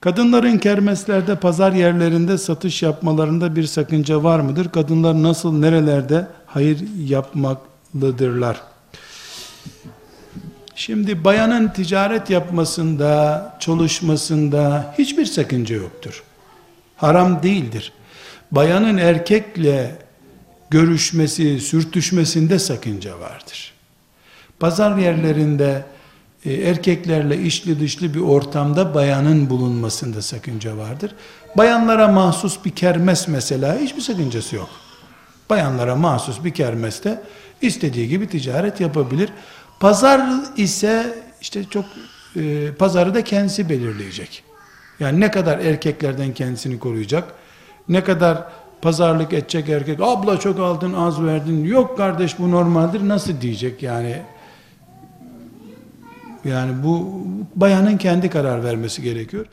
Kadınların kermeslerde, pazar yerlerinde satış yapmalarında bir sakınca var mıdır? Kadınlar nasıl, nerelerde hayır yapmaklıdırlar? Şimdi bayanın ticaret yapmasında, çalışmasında hiçbir sakınca yoktur. Haram değildir. Bayanın erkekle görüşmesi, sürtüşmesinde sakınca vardır. Pazar yerlerinde erkeklerle içli dışlı bir ortamda bayanın bulunmasında sakınca vardır. Bayanlara mahsus bir kermes mesela hiçbir sakıncası yok. Bayanlara mahsus bir kermeste istediği gibi ticaret yapabilir. Pazar ise işte çok e, pazarı da kendisi belirleyecek. Yani ne kadar erkeklerden kendisini koruyacak, ne kadar pazarlık edecek erkek, abla çok aldın az verdin, yok kardeş bu normaldir nasıl diyecek yani. Yani bu bayanın kendi karar vermesi gerekiyor.